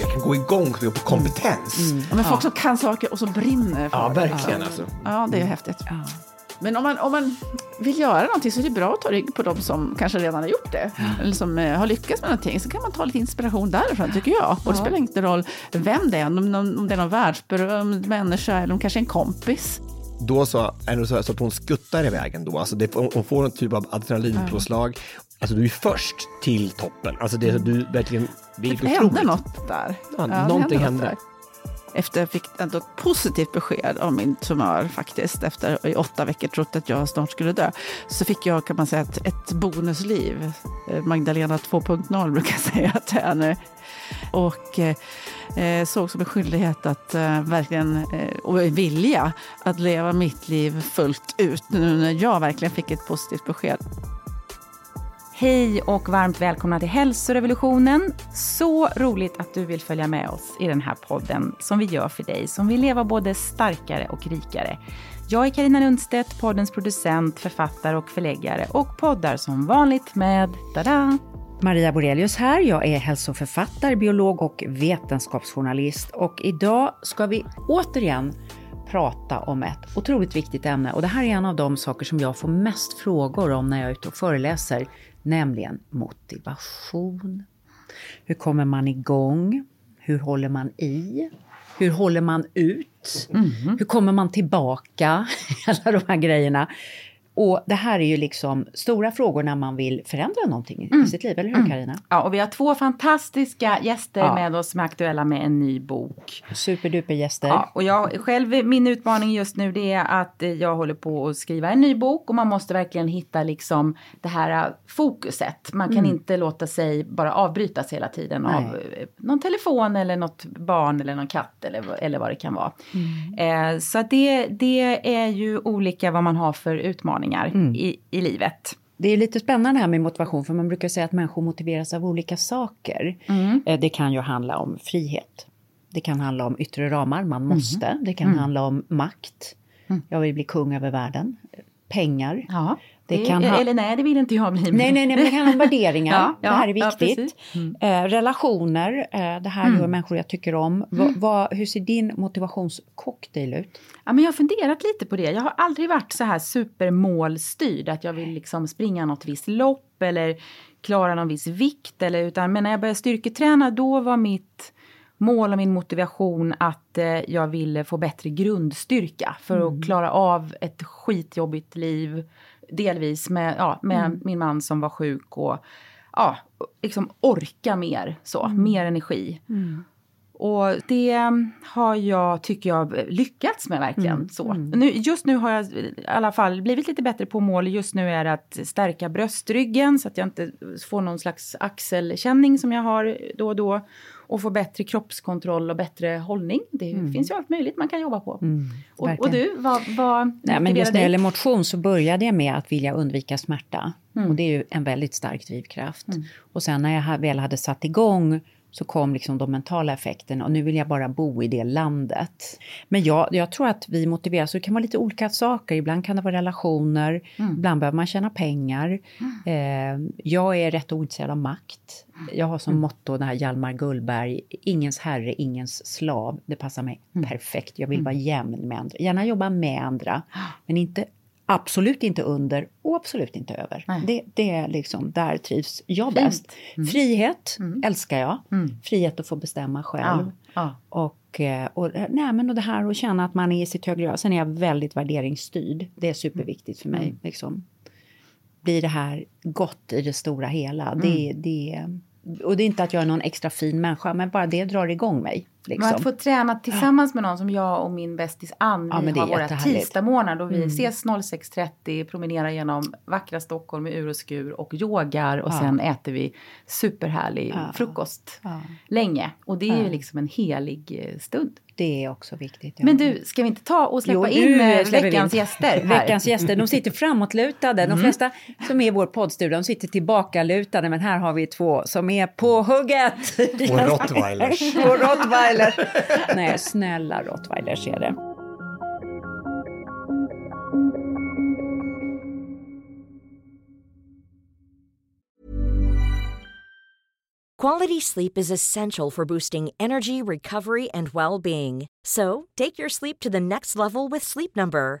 jag kan gå igång på kompetens. Mm. Ja, men folk som kan saker och så brinner för Ja, det. verkligen alltså. Ja, det är häftigt. Men om man, om man vill göra någonting så är det bra att ta rygg på de som kanske redan har gjort det. Eller som eh, har lyckats med någonting. Så kan man ta lite inspiration därifrån tycker jag. Och det spelar inte roll vem det är. Om, om det är någon världsberömd människa eller om kanske en kompis. Då så är det så, så att hon skuttar iväg ändå. Alltså det, hon får en typ av adrenalinpåslag. Alltså du är först till toppen. Alltså det, du verkligen, det är Det hände något där. Ja, det någonting hände. där. Efter jag fick ändå ett positivt besked om min tumör faktiskt, efter i åtta veckor trott att jag snart skulle dö, så fick jag kan man säga ett, ett bonusliv. Eh, Magdalena 2.0 brukar jag säga att det är nu. Och eh, såg som en skyldighet att eh, verkligen, eh, och vilja att leva mitt liv fullt ut nu när jag verkligen fick ett positivt besked. Hej och varmt välkomna till Hälsorevolutionen. Så roligt att du vill följa med oss i den här podden som vi gör för dig som vill leva både starkare och rikare. Jag är Karina Lundstedt, poddens producent, författare och förläggare och poddar som vanligt med, tada, Maria Borelius här. Jag är hälsoförfattare, biolog och vetenskapsjournalist. Och idag ska vi återigen prata om ett otroligt viktigt ämne. Och det här är en av de saker som jag får mest frågor om när jag är ute och föreläser, nämligen motivation. Hur kommer man igång? Hur håller man i? Hur håller man ut? Hur kommer man tillbaka? Alla de här grejerna. Och det här är ju liksom stora frågor när man vill förändra någonting i sitt liv, eller hur Karina? Ja, och vi har två fantastiska gäster Ja. med oss som är aktuella med en ny bok. Superduper gäster. Ja, och jag själv, min utmaning just nu det är att jag håller på att skriva en ny bok och man måste verkligen hitta liksom det här fokuset. Man kan inte låta sig bara avbrytas hela tiden av eh, någon telefon eller något barn eller någon katt eller, eller vad det kan vara. Eh, så att det, det är ju olika vad man har för utmaningar i, i livet. Det är lite spännande här med motivation, för man brukar säga att människor motiveras av olika saker. Eh, Det kan ju handla om frihet. Det kan handla om yttre ramar, man måste. Det kan handla om makt. Jag vill bli kung över världen. Pengar. Ja, Det det, kan ha- eller nej, det vill inte jag bli. Nej, nej, nej, men det handlar om värderingar. Ja, ja, det här är ja, viktigt. precis. Mm. eh, relationer, eh, det här gör människor jag tycker om. Va, va, hur ser din motivationscocktail ut? Ja, men jag har funderat lite på det. Jag har aldrig varit så här supermålstyrd, att jag vill liksom springa något visst lopp eller klara någon viss vikt. Eller, utan, men när jag började styrketräna, då var mitt mål och min motivation att eh, jag ville få bättre grundstyrka för att klara av ett skitjobbigt liv. Delvis med, ja, med min man som var sjuk och ja, liksom orka mer, så, mer energi. Och det har jag, tycker jag, lyckats med verkligen. Så. Nu, just nu har jag i alla fall blivit lite bättre på mål. Just nu är det att stärka bröstryggen så att jag inte får någon slags axelkänning som jag har då och då. Och få bättre kroppskontroll och bättre hållning. Det finns ju allt möjligt man kan jobba på. och, och verkligen. du, vad, vad Nej, men just när det gäller motion så började jag med att vilja undvika smärta. Och det är ju en väldigt stark drivkraft. Och sen när jag väl hade satt igång så kom liksom de mentala effekterna och nu vill jag bara bo i det landet. Men jag, jag tror att vi motiveras, så det kan vara lite olika saker. Ibland kan det vara relationer, ibland behöver man tjäna pengar. Eh, jag är rätt ointresserad av makt. Jag har som motto det här Hjalmar Gullberg, ingens herre, ingens slav. Det passar mig perfekt. Jag vill vara jämn med andra, gärna jobba med andra, men inte Absolut inte under och absolut inte över. Nej. Det, det är liksom, där trivs jag bäst. Frihet älskar jag. Frihet att få bestämma själv. Ja, Och, eh, och, nej, men och det här att känna att man är i sitt högre jag. Sen är jag väldigt värderingsstyrd. Det är superviktigt för mig. Liksom. Blir det här gott i det stora hela? Det, det, och det är inte att jag är någon extra fin människa, men bara det drar igång mig. Men Liksom. att få träna tillsammans med någon som jag och min bästis Ann, Ja, vi har våra. Mm. tisdagsmorgnar då vi ses 06.30, promenerar genom vackra Stockholm med ur och skur och yogar och Ja. sen äter vi superhärlig Ja. frukost Ja. länge. Och det är ju Ja. liksom en helig eh, stund. Det är också viktigt. ja. Men du, ska vi inte ta och släppa Jo, in eh, vi veckans in. gäster här? Mm. Veckans gäster, de sitter framåtlutade. De flesta som är i vår poddstudio, de sitter tillbakalutade. Men här har vi två som är på hugget. Och rottweilers. Och rottweiler. Nej, snälla rottweilers är det. Quality sleep is essential for boosting energy, recovery, and well being. So, take your sleep to the next level with Sleep Number.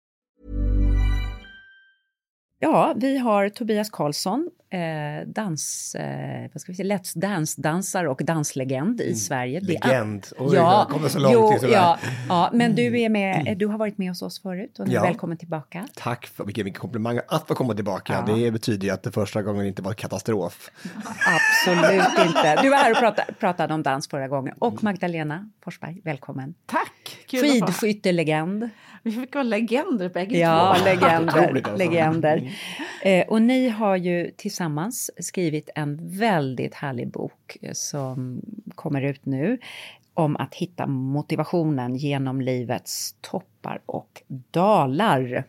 Ja, vi har Tobias Karlsson, eh, dans, eh, vad ska vi säga, Let's Dance-dansare och danslegend i Sverige. Det är- Legend. Oj, jag kommer så långt jo, till sådär. ja, ja, men du, är med, du har varit med hos oss förut och nu är Ja. välkommen tillbaka. Tack för vilken, vilken komplimang att få komma tillbaka. Ja. Det betyder ju att det första gången inte var katastrof. Absolut inte. Du var här och pratade, pratade om dans förra gången. Och Magdalena Forsberg, välkommen. Tack! Kul. Skidskyttelegend. Vi fick vara legender bägge Ja, två. legender. Alltså. legender. Eh, och ni har ju tillsammans skrivit en väldigt härlig bok eh, som kommer ut nu om att hitta motivationen genom livets toppar och dalar.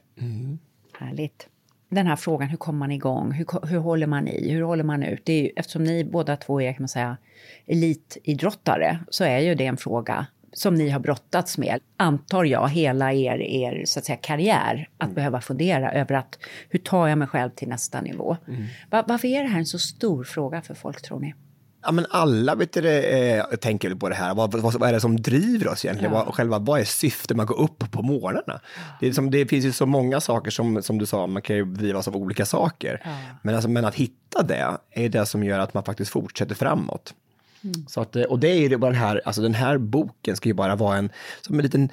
Härligt. Den här frågan, hur kommer man igång? Hur, hur håller man i? Hur håller man ut? Det är ju, eftersom ni båda två är, kan man säga, elitidrottare, så är ju det en fråga som ni har brottats med, antar jag, hela er, er så att säga, karriär. Att behöva fundera över att hur tar jag mig själv till nästa nivå? Va- varför är det här en så stor fråga för folk, tror ni? Ja, men alla vet du, eh, tänker på det här. Vad, vad, vad är det som driver oss egentligen? Vad, själva, vad är syftet med att gå upp på morgnarna? Det, är som, det finns ju så många saker som, som du sa, man kan ju drivas av olika saker. Men, alltså, men att hitta det är det som gör att man faktiskt fortsätter framåt. Mm. Så att, eh, och det är ju det bara den här, alltså den här boken ska ju bara vara en, som en liten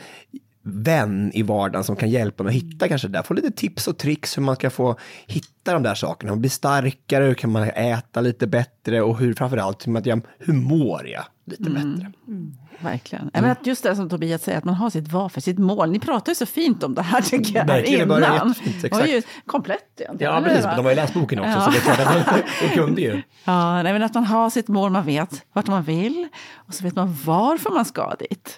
vän i vardagen som kan hjälpa mig att hitta kanske det där. Få lite tips och tricks hur man ska få hitta de där sakerna. Bli starkare, hur kan man äta lite bättre och hur framförallt hur, man, hur mår jag lite bättre. Verkligen. Jag menar att just det som Tobias säger, att man har sitt varför, sitt mål. Ni pratar ju så fint om det här tycker jag, här Verkligen, innan. Det var ju exakt. komplett egentligen. Ja, precis. Men de har ju läst boken också, Ja. så det är klart att de, de kunde ju. Ja, nej, men att man har sitt mål, man vet vart man vill och så vet man varför man ska dit.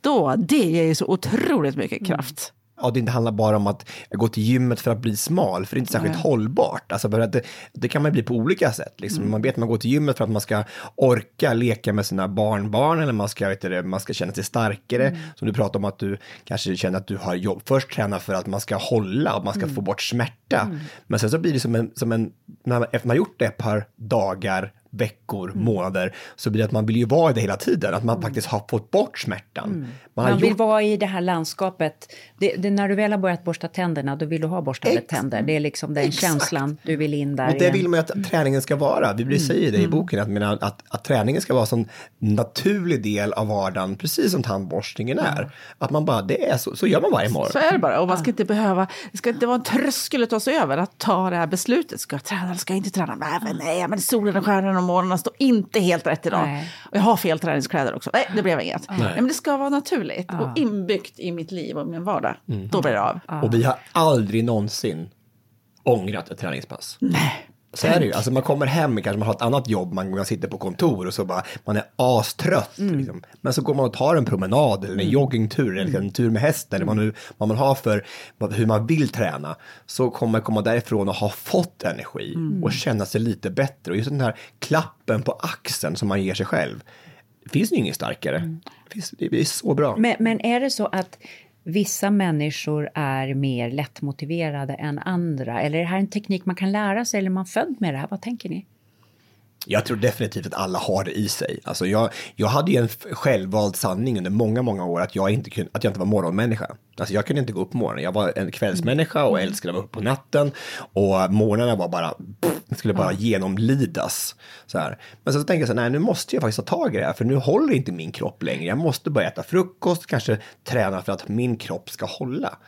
Då, det ger ju så otroligt mycket kraft. Ja, det inte handlar bara om att gå till gymmet för att bli smal, för det är inte särskilt hållbart. Alltså, för att det, det kan man bli på olika sätt. Liksom. Man vet att man går till gymmet för att man ska orka leka med sina barnbarn eller man ska, vet du, man ska känna sig starkare. Som du pratade om att du kanske känner att du har jobb. Först träna för att man ska hålla och man ska få bort smärta. Men sen så blir det som en, som en när man, efter man har gjort det ett par dagar, veckor, månader, så blir det att man vill ju vara i det hela tiden. Att man faktiskt har fått bort smärtan. Man har Man vill gjort vara i det här landskapet. Det, det, när du väl har börjat borsta tänderna, då vill du ha borstade Ex- tänder. Det är liksom den Exakt. känslan du vill in där. Och det igen. vill man ju att träningen ska vara. Vi blir säger det i boken, att, menar, att, att träningen ska vara en naturlig del av vardagen, precis som tandborstningen är. Att man bara, det är så, så gör man varje morgon. Så är det bara. Och man ska inte behöva, det ska inte vara en tröskel att ta sig över att ta det här beslutet. Ska jag träna eller ska jag inte träna? Nej, men, nej men solen och stjärnorna månaderna står inte helt rätt idag. Nej. Och jag har fel träningskläder också. Nej, det blev inget. Nej. men det ska vara naturligt och inbyggt i mitt liv och min vardag. Då blir det av. Och vi har aldrig någonsin ångrat ett träningspass. Nej. Så är det ju. Alltså man kommer hem, kanske man har ett annat jobb, man, sitter på kontor och så bara, man är astrött. Liksom. Men så går man och tar en promenad eller en joggingtur eller en tur med hästen eller vad, nu, vad man har för, hur man vill träna. Så kommer man komma därifrån och ha fått energi och känna sig lite bättre. Och just den här klappen på axeln som man ger sig själv. Det finns ju inget starkare. Det, finns, det är så bra. Men, men är det så att vissa människor är mer lättmotiverade än andra? Eller är det här en teknik man kan lära sig eller är man född med det här? Vad tänker ni? Jag tror definitivt att alla har det i sig. Alltså jag, jag hade ju en självvald sanning under många, många år att jag inte, kunde, att jag inte var morgonmänniska. Alltså jag kunde inte gå upp på morgonen. Jag var en kvällsmänniska och älskade att vara uppe på natten. Och morgnarna var bara pff, skulle bara genomlidas. Så här. Men så tänkte jag så här, nej nu måste jag faktiskt ta tag i det här, för nu håller inte min kropp längre. Jag måste börja äta frukost, kanske träna för att min kropp ska hålla.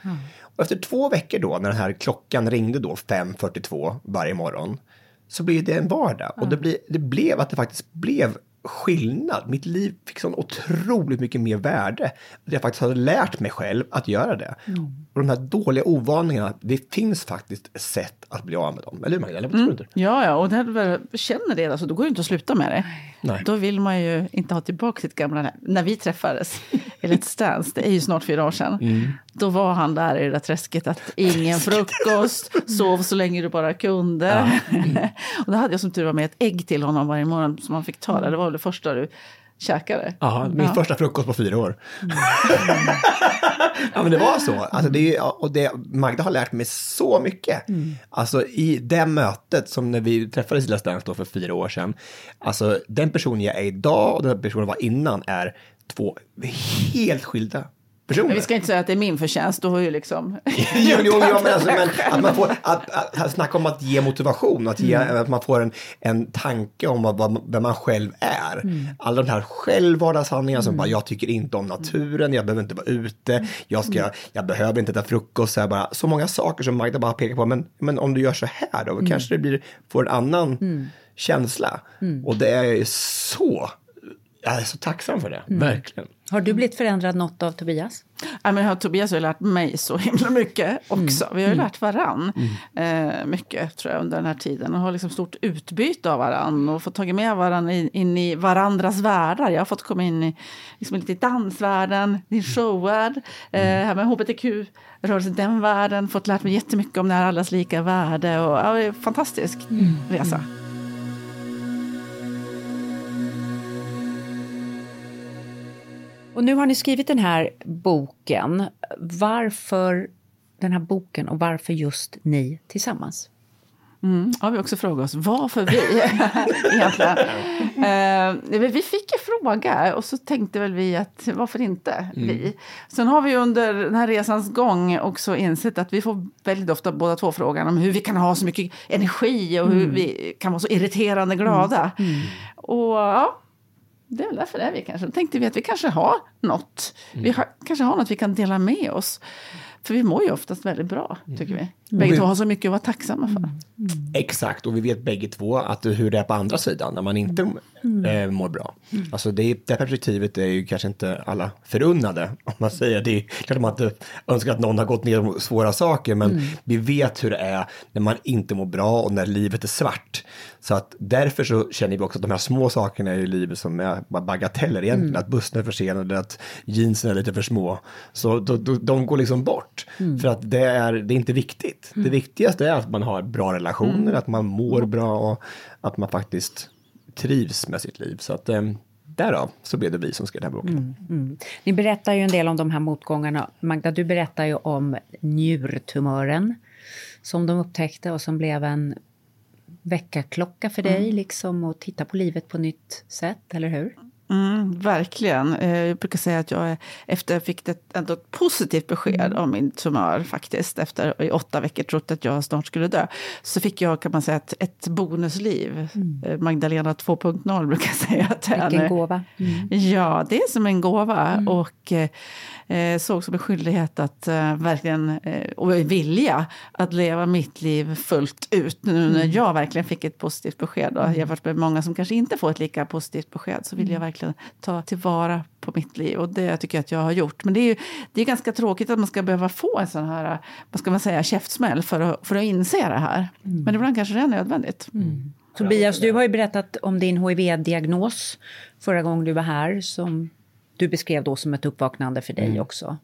Och efter två veckor då, när den här klockan ringde då 5.42 varje morgon, så blev det en vardag. Och det, bli, det blev att det faktiskt blev skillnad. Mitt liv fick så otroligt mycket mer värde. Jag faktiskt hade lärt mig själv att göra det. Och de här dåliga ovanorna, det finns faktiskt sätt att bli av med dem. Eller hur Magdalena? Vad tror du inte? Ja, ja, och när du känner det, alltså, då går det inte att sluta med det. Nej. Då vill man ju inte ha tillbaka sitt gamla... När vi träffades i Let's Dance, det är ju snart fyra år sedan, Mm. Då var han där i det där träsket att ingen frukost, sov så länge du bara kunde. och då hade jag som tur var med ett ägg till honom varje morgon som han fick ta. Det var väl det första du käkade. Ja, min första frukost på fyra år. ja, men det var så. Alltså, det och det, Magda har lärt mig så mycket. Alltså i det mötet som när vi träffades i Let's Dance för fyra år sedan. Alltså den personen jag är idag och den personen jag var innan är två helt skilda personer. Men vi ska inte säga att det är min förtjänst, då har ju liksom... jo, jo, jo, men, alltså, men att man får att, att, att snacka om att ge motivation, att, ge, att man får en, en tanke om vad, vem man själv är. Alla de här självvardagshandlingarna som bara, jag tycker inte om naturen, jag behöver inte vara ute, jag, ska, jag behöver inte äta frukost, så, här, bara, så många saker som Magda bara pekar på, men, men om du gör så här då, kanske det blir, får en annan känsla. Och det är så, jag är så tacksam för det, verkligen. Har du blivit förändrad något av Tobias? Ja, men har Tobias har lärt mig så himla mycket också. Vi har ju lärt varann eh, mycket tror jag under den här tiden och har liksom stort utbyte av varann och fått tagit med varann in, in i varandras världar. Jag har fått komma in i liksom lite i dansvärlden, din showvärld, eh, här med hbtq-rörelsen, den världen, fått lärt mig jättemycket om det här allas lika värde och ja, det är en fantastisk resa. Och nu har ni skrivit den här boken. Varför den här boken och varför just ni tillsammans? Mm. Ja, vi har också frågat oss varför vi egentligen. Eh, vi fick en fråga och så tänkte väl vi att varför inte vi? Sen har vi under den här resans gång också insett att vi får väldigt ofta båda två frågan om hur vi kan ha så mycket energi och hur vi kan vara så irriterande glada. Och ja, det är väl därför det är vi kanske. Då tänkte vi att vi kanske har något. Vi har, kanske har något vi kan dela med oss. För vi mår ju oftast väldigt bra, tycker vi. Bägge vi- två har så mycket att vara tacksamma för. Exakt, och vi vet bägge två att hur det är på andra sidan när man inte eh, mår bra. Alltså det, det perspektivet är ju kanske inte alla förunnade, om man säger. Det är klart man inte önskar att någon har gått ner svåra saker, men vi vet hur det är när man inte mår bra och när livet är svart. Så att därför så känner vi också att de här små sakerna i livet som är bagateller egentligen, att bussen är försenad, att jeansen är lite för små. Så då, då, de går liksom bort, för att det är, det är inte viktigt. Det viktigaste är att man har bra relationer, att man mår bra och att man faktiskt trivs med sitt liv. Så att eh, därav så blev det vi som skrev den här boken. Ni berättar ju en del om de här motgångarna. Magda, du berättar ju om njurtumören som de upptäckte och som blev en väckarklocka för dig, liksom, och titta på livet på nytt sätt, eller hur? Mm, verkligen. Eh, Jag brukar säga att jag efter jag fick ett, ändå ett positivt besked om min tumör faktiskt, efter i åtta veckor trott att jag snart skulle dö, så fick jag kan man säga ett, ett bonusliv. Eh, Magdalena 2.0 brukar jag säga till Vilken henne. gåva. Ja, det är som en gåva och eh, eh, såg som en skyldighet att eh, verkligen, eh, och vilja, att leva mitt liv fullt ut. Nu när jag verkligen fick ett positivt besked då, jämfört med många som kanske inte får ett lika positivt besked, så vill jag verkligen ta tillvara på mitt liv och det tycker jag att jag har gjort. Men det är ju det är ganska tråkigt att man ska behöva få en sån här, vad ska man säga, käftsmäll för att, för att inse det här. Men ibland kanske det är nödvändigt. Tobias, du har ju berättat om din HIV-diagnos förra gången du var här, som du beskrev då som ett uppvaknande för dig också.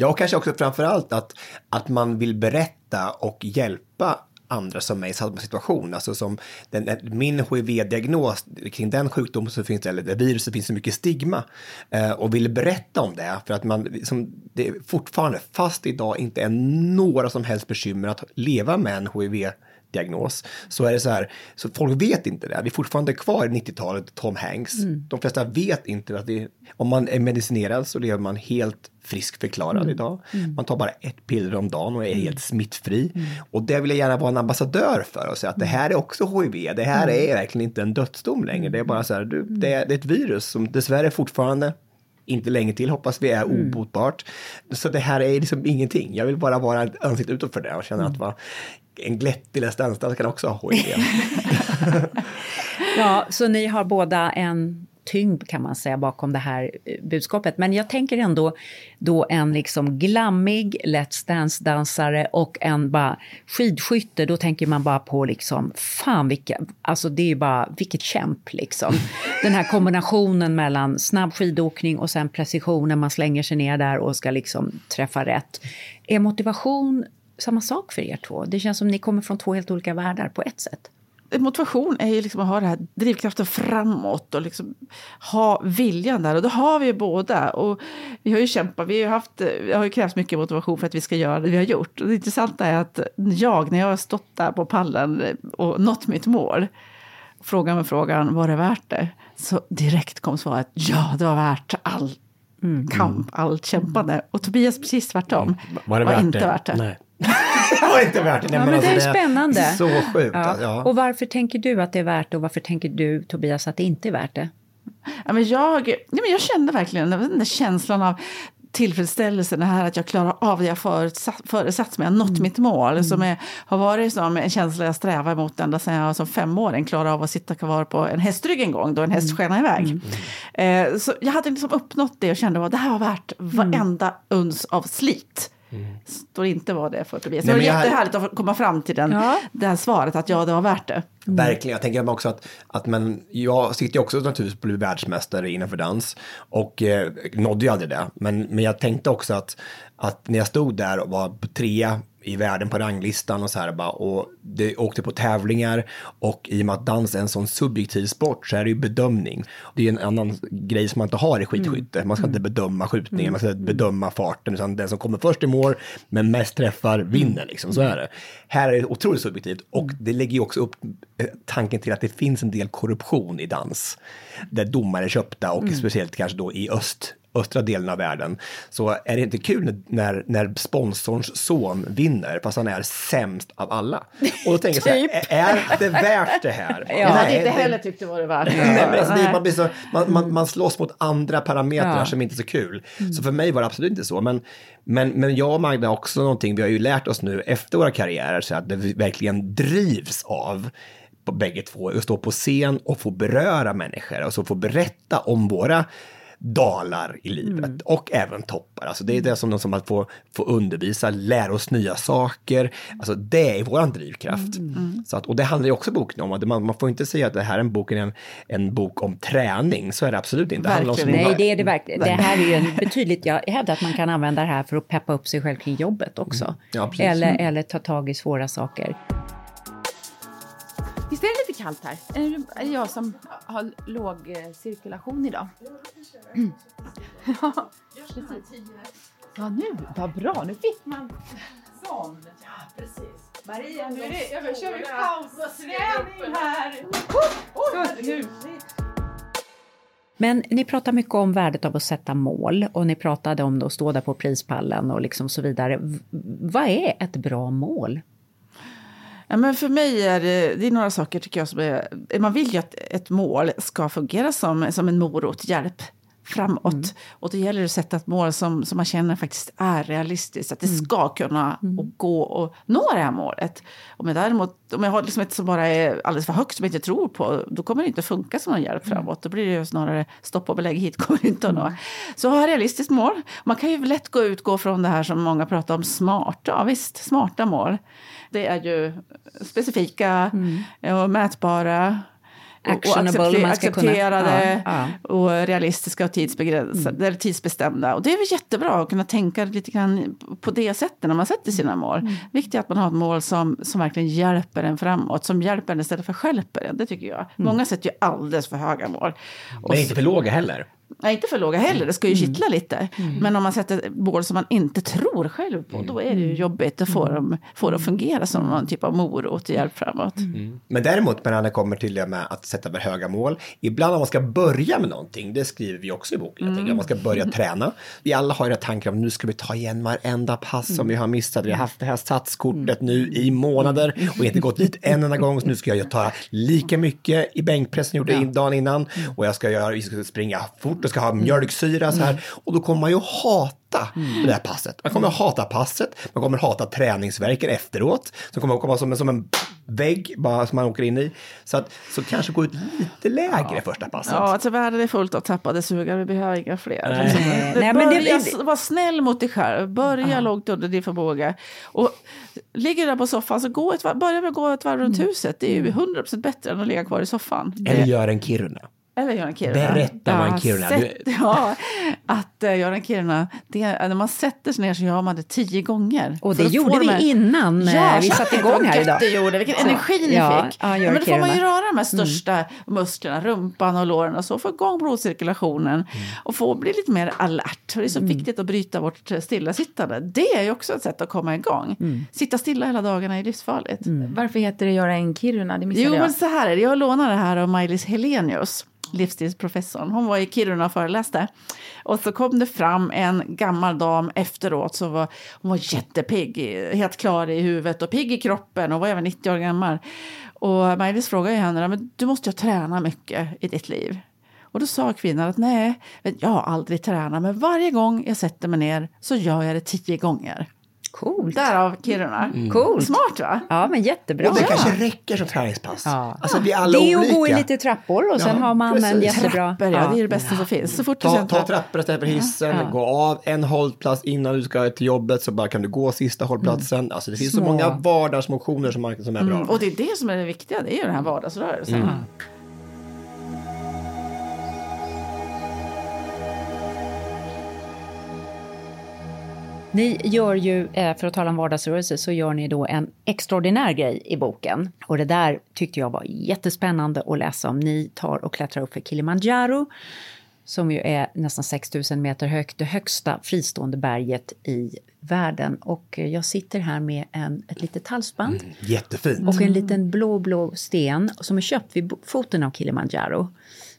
Ja, och kanske också framför allt att, att man vill berätta och hjälpa andra som är i samma situation. Alltså som den, min HIV-diagnos, kring den sjukdomen så finns det, eller det viruset finns så mycket stigma. Eh, och vill berätta om det för att man, som det fortfarande, fast idag inte är några som helst bekymmer att leva med en HIV diagnos, så är det så här, så folk vet inte det. Vi är fortfarande kvar i 90-talet, Tom Hanks. De flesta vet inte att det, om man är medicinerad så lever man helt friskförklarad idag. Man tar bara ett piller om dagen och är helt smittfri. Och det vill jag gärna vara en ambassadör för och säga att det här är också HIV. Det här är verkligen inte en dödsdom längre. Det är bara så här, du, det, är, det är ett virus som dessvärre fortfarande inte länge till hoppas vi är obotbart. Så det här är liksom ingenting. Jag vill bara vara ett ansikte utåt för det och känna att va, en glättig Let's Dance kan också ha HIV. Ja, så ni har båda en tyngd kan man säga bakom det här eh, budskapet. Men jag tänker ändå då en liksom glammig Let's Dance-dansare och en bara skidskytte, då tänker man bara på liksom, fan vilka, alltså det är ju bara, vilket kämp liksom. Den här kombinationen mellan snabb skidåkning och sen precision när man slänger sig ner där och ska liksom träffa rätt. Är motivation samma sak för er två? Det känns som ni kommer från två helt olika världar på ett sätt. motivation är ju liksom att ha den här drivkraften framåt och liksom ha viljan där. Och det har vi ju båda. Och vi har ju kämpat, vi har, ju haft, det har ju krävts mycket motivation för att vi ska göra det vi har gjort. Och det intressanta är att jag, när jag har stått där på pallen och nått mitt mål, frågar mig frågan, var det värt det? Så direkt kom svaret, ja, det var värt all kamp, allt kämpande. Och Tobias precis tvärtom. Var det var värt inte det? värt det. Nej. Det var inte värt det. Nej, Ja, men det är alltså, spännande. Så sjukt. Ja. Ja. Och varför tänker du att det är värt det och varför tänker du, Tobias, att det inte är värt det? Ja, men jag, ja, men jag kände verkligen den där känslan av tillfredsställelse, det här att jag klarar av det jag förutsatt, föresatt mig, jag har nått mitt mål. Som är, har varit som en känsla jag strävar emot ända sedan jag som femåring klarade av att sitta kvar på en hästrygg en gång då en häst skenade iväg. Eh, så jag hade liksom uppnått det och kände att det här var värt varenda uns av slit. Står inte vad det är för Tobias. Nej, det var jag- jättehärligt att komma fram till den, Ja. det här svaret att ja, det var värt det. Verkligen, jag tänker också att, att men, jag sitter ju också naturligtvis på att bli världsmästare innanför dans och eh, nådde ju aldrig det. Men, men jag tänkte också att, att när jag stod där och var på trea i världen på ranglistan och så här bara, och det åkte på tävlingar och i och med att dans är en sån subjektiv sport så är det ju bedömning. Det är en annan grej som man inte har i skidskytte. Man ska inte bedöma skjutningen, man ska inte bedöma farten, utan den som kommer först i mål men mest träffar vinner liksom, så är det. Här är det otroligt subjektivt och det lägger ju också upp eh, tanken till att det finns en del korruption i dans. Där domare är köpta och speciellt kanske då i öst östra delen av världen, så är det inte kul när, när sponsorns son vinner, fast han är sämst av alla. Och då tänker jag så här, är är det värt det här? Jag hade Nej, inte det- heller tyckt det var det värt. Nej, men alltså, man, blir så, man, man, man slåss mot andra parametrar Ja. som inte är så kul. Så för mig var det absolut inte så. Men, men, men jag och Magda också någonting, vi har ju lärt oss nu efter våra karriärer, så att det verkligen drivs av på bägge två, att stå på scen och få beröra människor och så få berätta om våra dalar i livet och även toppar. Alltså det är det som, som att få, få undervisa, lära oss nya saker. Alltså det är våran drivkraft. Så att, och det handlar ju också boken om. Att man, man får inte säga att det här är en bok, en, en bok om träning. Så är det absolut inte. Det handlar om Nej, det är det verkligen. Det här är ju en betydligt, jag hävdar att man kan använda det här för att peppa upp sig själv kring jobbet också. Ja, precis. eller, eller ta tag i svåra saker. Visst är det lite kallt här? Är det, jag som har låg eh, cirkulation idag? Mm. Ja, precis. Ja, nu, vad bra. Nu fick man sån. Ja, precis. Maria, nu är det, jag kör vi pausträning här. Så, nu. Men ni pratar mycket om värdet av att sätta mål och ni pratade om att stå där på prispallen och liksom så vidare. V- vad är ett bra mål? Ja, men för mig är det, det är några saker tycker jag som är... Man vill ju att ett mål ska fungera som, som en morot, hjälp framåt. Och då gäller det att sätta ett mål som, som man känner faktiskt är realistiskt. Att det ska kunna och gå och nå det här målet. Om jag däremot om jag har liksom ett som bara är alldeles för högt som jag inte tror på, då kommer det inte funka som någon hjälp framåt. Då blir det ju snarare stopp och belägg hit kommer det inte att nå. Så ha realistiskt mål. Man kan ju lätt gå utgå från det här som många pratar om, smart. Ja visst, smarta mål. Det är ju specifika och mätbara. Och- och Actionable, accepter- man ska kunna- accepterade ja, och realistiska och tidsbegränsade, eller tidsbestämda. Och det är väl jättebra att kunna tänka lite grann på det sättet när man sätter sina mål. Viktigt är att man har ett mål som, som verkligen hjälper en framåt, som hjälper en istället för stjälper en. Det tycker jag. Många sätter ju alldeles för höga mål. Och Men inte för låga heller. Nej, inte för låga heller, det ska ju kittla lite. Men om man sätter mål som man inte tror själv på, då är det ju jobbigt att få dem, få det att fungera som någon typ av morot till hjälp framåt. Men däremot när det kommer till det med att sätta för höga mål, ibland om man ska börja med någonting, det skriver vi också i boken, jag tänker, om man ska börja träna. Vi alla har ju den tanken om nu ska vi ta igen varenda pass som vi har missat. Vi har haft det här satskortet nu i månader och inte gått dit en enda gång, så nu ska jag ta lika mycket i bänkpressen jag gjorde in dagen innan och jag ska, göra, vi ska springa fort och ska ha mjölksyra så här och då kommer man ju hata det här passet. Man kommer att hata passet, man kommer att hata träningsverken efteråt, som kommer att komma som en, som en vägg bara som man åker in i. Så att så kanske gå ut lite lägre första passet. Ja, alltså världen är fullt av tappade sugar, vi behöver inga fler. Nej. Liksom. Nej, Börja men det- s- var snäll mot dig själv, börja långt under din förmåga. Och ligger du där på soffan, så gå ett, börja med att gå ett varv runt huset. Det är ju 100% bättre än att ligga kvar i soffan. Eller gör en Kiruna. Eller Göran Kiruna. Berätta vad en Ja, Kiruna- Sätt, ja, att uh, Göran Kiruna, det, när man sätter sig ner så gör man det tio gånger. Och det gjorde de vi här- innan eh, vi satte igång här idag. Det gjorde, vilken energi ni Ja, fick. ja, Ja, Göran men då får man ju röra de här största musklerna, rumpan och låren och så, få igång blodcirkulationen och få bli lite mer alert. För det är så viktigt att bryta vårt stillasittande. Det är ju också ett sätt att komma igång. Sitta stilla hela dagarna är livsfarligt. Varför heter det Göra en Kiruna? Det missade Jo, jag. men så här är det. Jag lånade det här av Maj-Lis Helenius, livsstilsprofessorn. Hon var i Kiruna och föreläste. Och så kom det fram en gammal dam efteråt som var, hon var jättepigg, helt klar i huvudet och pigg i kroppen och var även 90 år gammal. Och Maj-Lis frågade henne, men du måste ju träna mycket i ditt liv. Och då sa kvinnan att nej, jag har aldrig tränat, men varje gång jag sätter mig ner så gör jag det tio gånger. Coolt. Därav Kiruna. Coolt. Smart va? Ja, men jättebra. Och det kanske räcker som träningspass. Ja. Alltså vi är alla det är olika. att gå i lite trappor och sen Ja, har man en precis. jättebra... Trappor, ja, det är det bästa som finns. Så fort du Ta, sen ta trappor istället för hissen, gå av en hållplats innan du ska till jobbet så bara kan du gå sista hållplatsen. Alltså det finns så Små. många vardagsmotioner som, som är bra. Mm, och det är det som är det viktiga, det är ju den här vardagsrörelsen. Ni gör ju, eh, för att tala om vardagsrörelse, så gör ni då en extraordinär grej i boken. Och det där tyckte jag var jättespännande att läsa om. Ni tar och klättrar upp för Kilimanjaro, som ju är nästan 6000 meter högt, det högsta fristående berget i världen. Och jag sitter här med en, ett litet halsband Jättefint. och en liten blå, blå sten som är köpt vid foten av Kilimanjaro.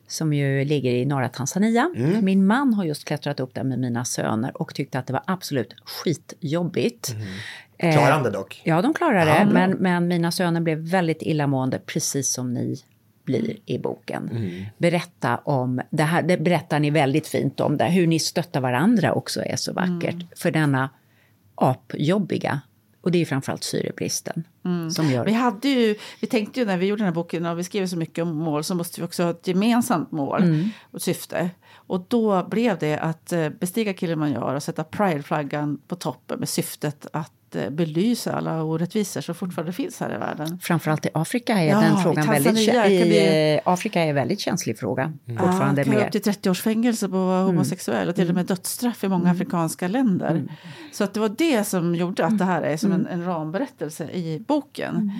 Som ju ligger i norra Tanzania. Min man har just klättrat upp där med mina söner och tyckte att det var absolut skitjobbigt. Eh, Klarar han det dock? Ja, de klarar det. Men, men mina söner blev väldigt illamående, precis som ni blir i boken. Berätta om, det här det berättar ni väldigt fint om, det, hur ni stöttar varandra också är så vackert. För denna apjobbiga, och det är ju framförallt syrebristen som gör... Vi, hade ju, vi tänkte ju när vi gjorde den här boken, och vi skrev så mycket om mål, så måste vi också ha ett gemensamt mål och syfte. Och då blev det att eh, bestiga Kilimanjaro och sätta Pride-flaggan på toppen med syftet att eh, belysa alla orättvisor som fortfarande finns här i världen. Framförallt i Afrika är Ja, den frågan väldigt, i, eh, Afrika är en väldigt känslig fråga fortfarande. Ja, kan med, upp till 30 års fängelse på att vara homosexuell och till och med dödsstraff i många afrikanska länder. Så att det var det som gjorde att det här är som en, en ramberättelse i boken.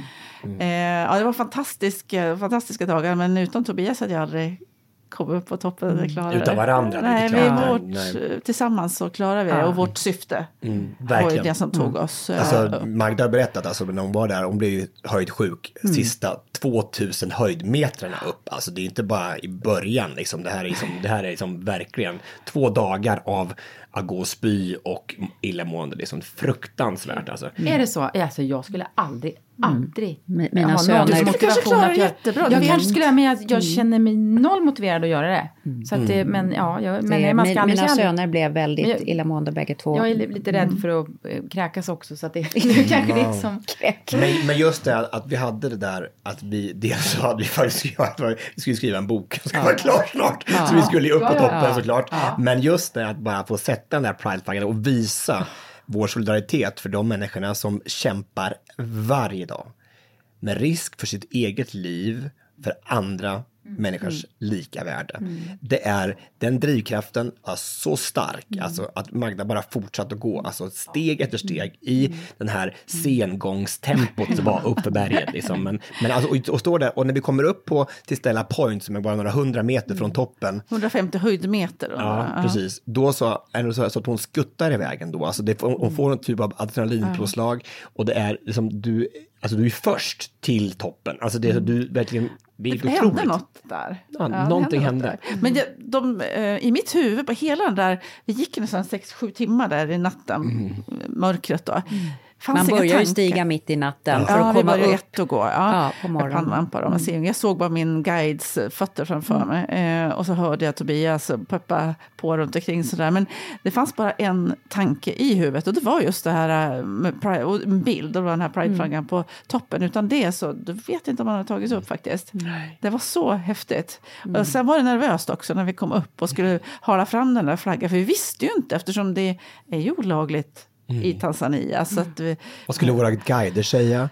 Eh, ja, det var fantastiska, fantastiska dagar men utan Tobias hade jag aldrig kommit upp på toppen. Mm. Klara Utan varandra Nej, vi vårt, Nej. tillsammans så klarar vi det och vårt syfte Mm, var ju det som tog oss. eh, Alltså, Magda har berättat, alltså, när hon var där, hon blev ju höjdsjuk sista 2000 höjdmetrarna upp. Alltså det är inte bara i början, liksom. det här är, liksom, det här är liksom verkligen två dagar av att gå och spy och illamående. Det är liksom fruktansvärt alltså. Är det så? Alltså, jag skulle aldrig, aldrig. Mi- mina ha söner- Du kanske motivation klarar att det jättebra. Jag Du kanske skulle, men jag, jag känner mig noll motiverad att göra det. Så att det, men ja, jag, men det, man ska mina söner blev väldigt jag- illamående bägge två. Jag är li- lite rädd för att eh, kräkas också, så att det är kanske det som... Men, men just det att vi hade det där att vi dels så hade vi faktiskt skriva, vi skulle skriva en bok som ska vara klar snart. Så vi skulle ju upp på toppen såklart. Men just det att bara få sätta den där prideflaggan och visa vår solidaritet för de människorna som kämpar varje dag. Med risk för sitt eget liv, för andra människors lika värde. Det är den drivkraften är så stark, alltså att Magda bara fortsatte att gå, alltså steg efter steg i den här sengångstempot som var uppför berget. Liksom. Men, men alltså, och, och står där, och när vi kommer upp på till Stella Point som är bara några hundra meter från toppen, 150 höjdmeter. och- Ja, precis. Då så är det så, så att hon skuttar i vägen då. Alltså det, hon får en typ av adrenalinpåslag och det är liksom du, alltså du är först till toppen. Alltså det du verkligen, det Det hände otroligt. något där. Ja, någonting något hände. där. Men jag, de, eh, i mitt huvud, på hela den där, vi gick nästan 6-7 timmar där i natten, Mm. mörkret då. Fanns Man börjar ju stiga mitt i natten för Ja, att vi komma upp. ett och gå. Ja, Ja, på morgonen. Då, man ser, jag såg bara min guides fötter framför mig. Eh, och så hörde jag Tobias peppa på runt omkring sådär. Men det fanns bara en tanke i huvudet och det var just det här eh, med pride, och en bild. Och det var den här prideflaggan på toppen. Utan det så, du vet inte om man har tagit upp faktiskt. Det var så häftigt. Och sen var det nervöst också när vi kom upp och skulle hala fram den där flaggan. För vi visste ju inte eftersom det är ju olagligt i Tanzania. Så att vi, Vad skulle våra guider säga?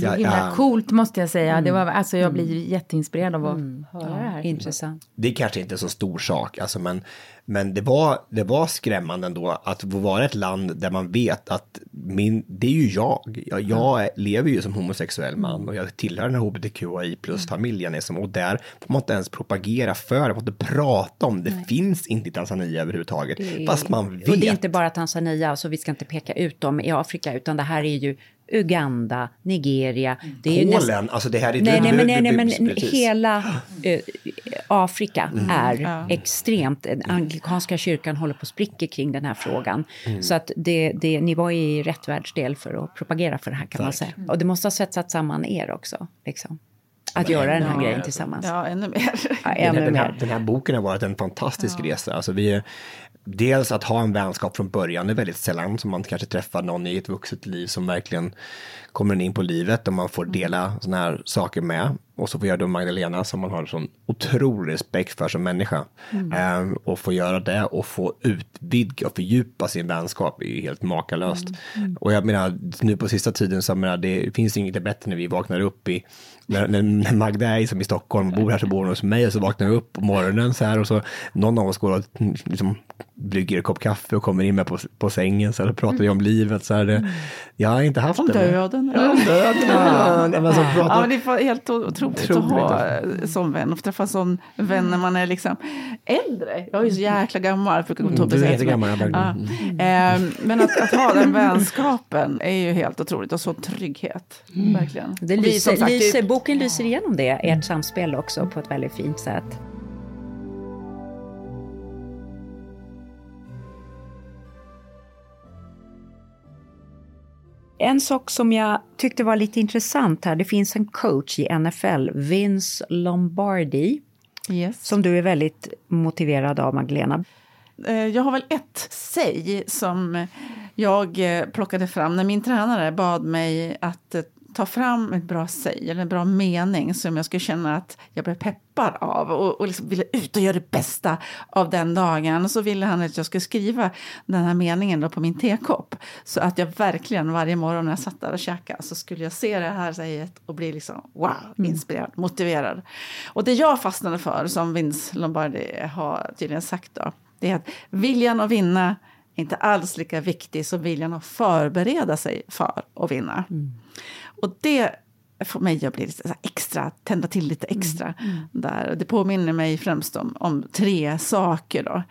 Så Ja, himla ja, coolt måste jag säga. Det var, alltså, jag blir jätteinspirerad av att höra det här. Intressant. det är kanske inte är så stor sak, alltså, men, men det, var, det var skrämmande ändå att vara ett land där man vet att min, det är ju jag. Jag, jag är, lever ju som homosexuell man och jag tillhör den här hbtqi plus-familjen. Liksom, och där får man inte ens propagera för, man får inte prata om det. finns inte i Tanzania överhuvudtaget. Fast man vet. Och det är inte bara Tanzania, så vi ska inte peka ut dem i Afrika, utan det här är ju Uganda, Nigeria. Det är ju Polen, alltså det här är... Nej, nej, men, nej, nej, men precis. hela eh, Afrika är extremt... Den anglikanska kyrkan håller på att spricka kring den här frågan. Så att det, det, ni var i rätt världsdel för att propagera för det här kan man säga. Och det måste ha svetsat samman er också. Liksom. Att göra den här grejen tillsammans. ja, ännu mer. Ja, den, ännu här, den, här, mer. den här boken har varit en fantastisk resa. Alltså vi, är- dels att ha en vänskap från början, det är väldigt sällan som man kanske träffar någon i ett vuxet liv som verkligen kommer in på livet och man får dela sådana här saker med. Och så får jag då Magdalena som man har sån otrolig respekt för som människa. Ehm, och få göra det och få utvidga och fördjupa sin vänskap är ju helt makalöst. Och jag menar, nu på sista tiden så menar, det finns inget bättre när vi vaknar upp i när, när, Magda är som i Stockholm och bor här så bor hon hos mig och så vaknar jag upp på morgonen så här och så någon av oss går och liksom brygger en kopp kaffe och kommer in med på, på sängen så här, och pratar vi om livet så här. Det, jag har inte haft Om det. men- döden. Döden. Ja, alltså, Ja, men det var helt otroligt, Otroligt. att ha eh, som vän och träffa sån vän när man är liksom äldre. Jag är ju så jäkla gammal. Gå Mm, du är jättegammal, ja. Ehm, Men att, att ha den vänskapen är ju helt otroligt och så trygghet. Verkligen. Det vi lyser, sagt, det- lyser, boken lyser igenom det, ert samspel också, på ett väldigt fint sätt. En sak som jag tyckte var lite intressant här, det finns en coach i NFL, Vince Lombardi, Yes. som du är väldigt motiverad av, Magdalena. Eh, Jag har väl ett säg som jag eh, plockade fram när min tränare bad mig att eh, ta fram ett bra säg eller en bra mening som jag skulle känna att jag blev peppad av och, och liksom ville ut och göra det bästa av den dagen. Och så ville han att jag skulle skriva den här meningen då på min tekopp så att jag verkligen varje morgon när jag satt där och käkade så skulle jag se det här säget och bli liksom wow, inspirerad, motiverad. Och det jag fastnade för, som Vince Lombardi har tydligen sagt då, det är att viljan att vinna inte alls lika viktig som viljan att förbereda sig för att vinna. Och det får mig att bli lite extra, tända till lite extra. Där. Det påminner mig främst om, om tre saker. Då.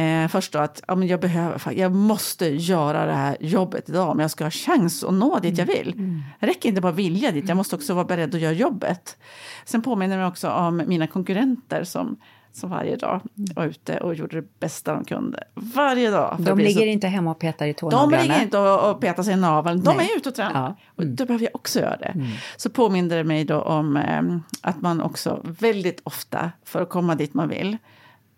Eh, först då att ja, men jag, behöver, jag måste göra det här jobbet idag om jag ska ha chans att nå dit jag vill. Det räcker inte bara vilja dit, jag måste också vara beredd att göra jobbet. Sen påminner det mig också om mina konkurrenter som som varje dag var ute och gjorde det bästa de kunde. Varje dag. De ligger så- inte hemma och petar i de tånaglarna. ligger inte och, och petar sig i naveln, de Nej. är ute och tränar. Ja. Och då behöver jag också göra det. Så påminner det mig då om eh, att man också väldigt ofta, för att komma dit man vill,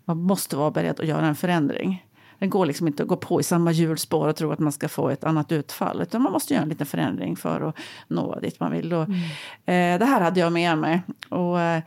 man måste vara beredd att göra en förändring. Det går liksom inte att gå på i samma hjulspår och tro att man ska få ett annat utfall. Utan man måste göra en liten förändring för att nå dit man vill. Och, eh, det här hade jag med mig. Och, eh,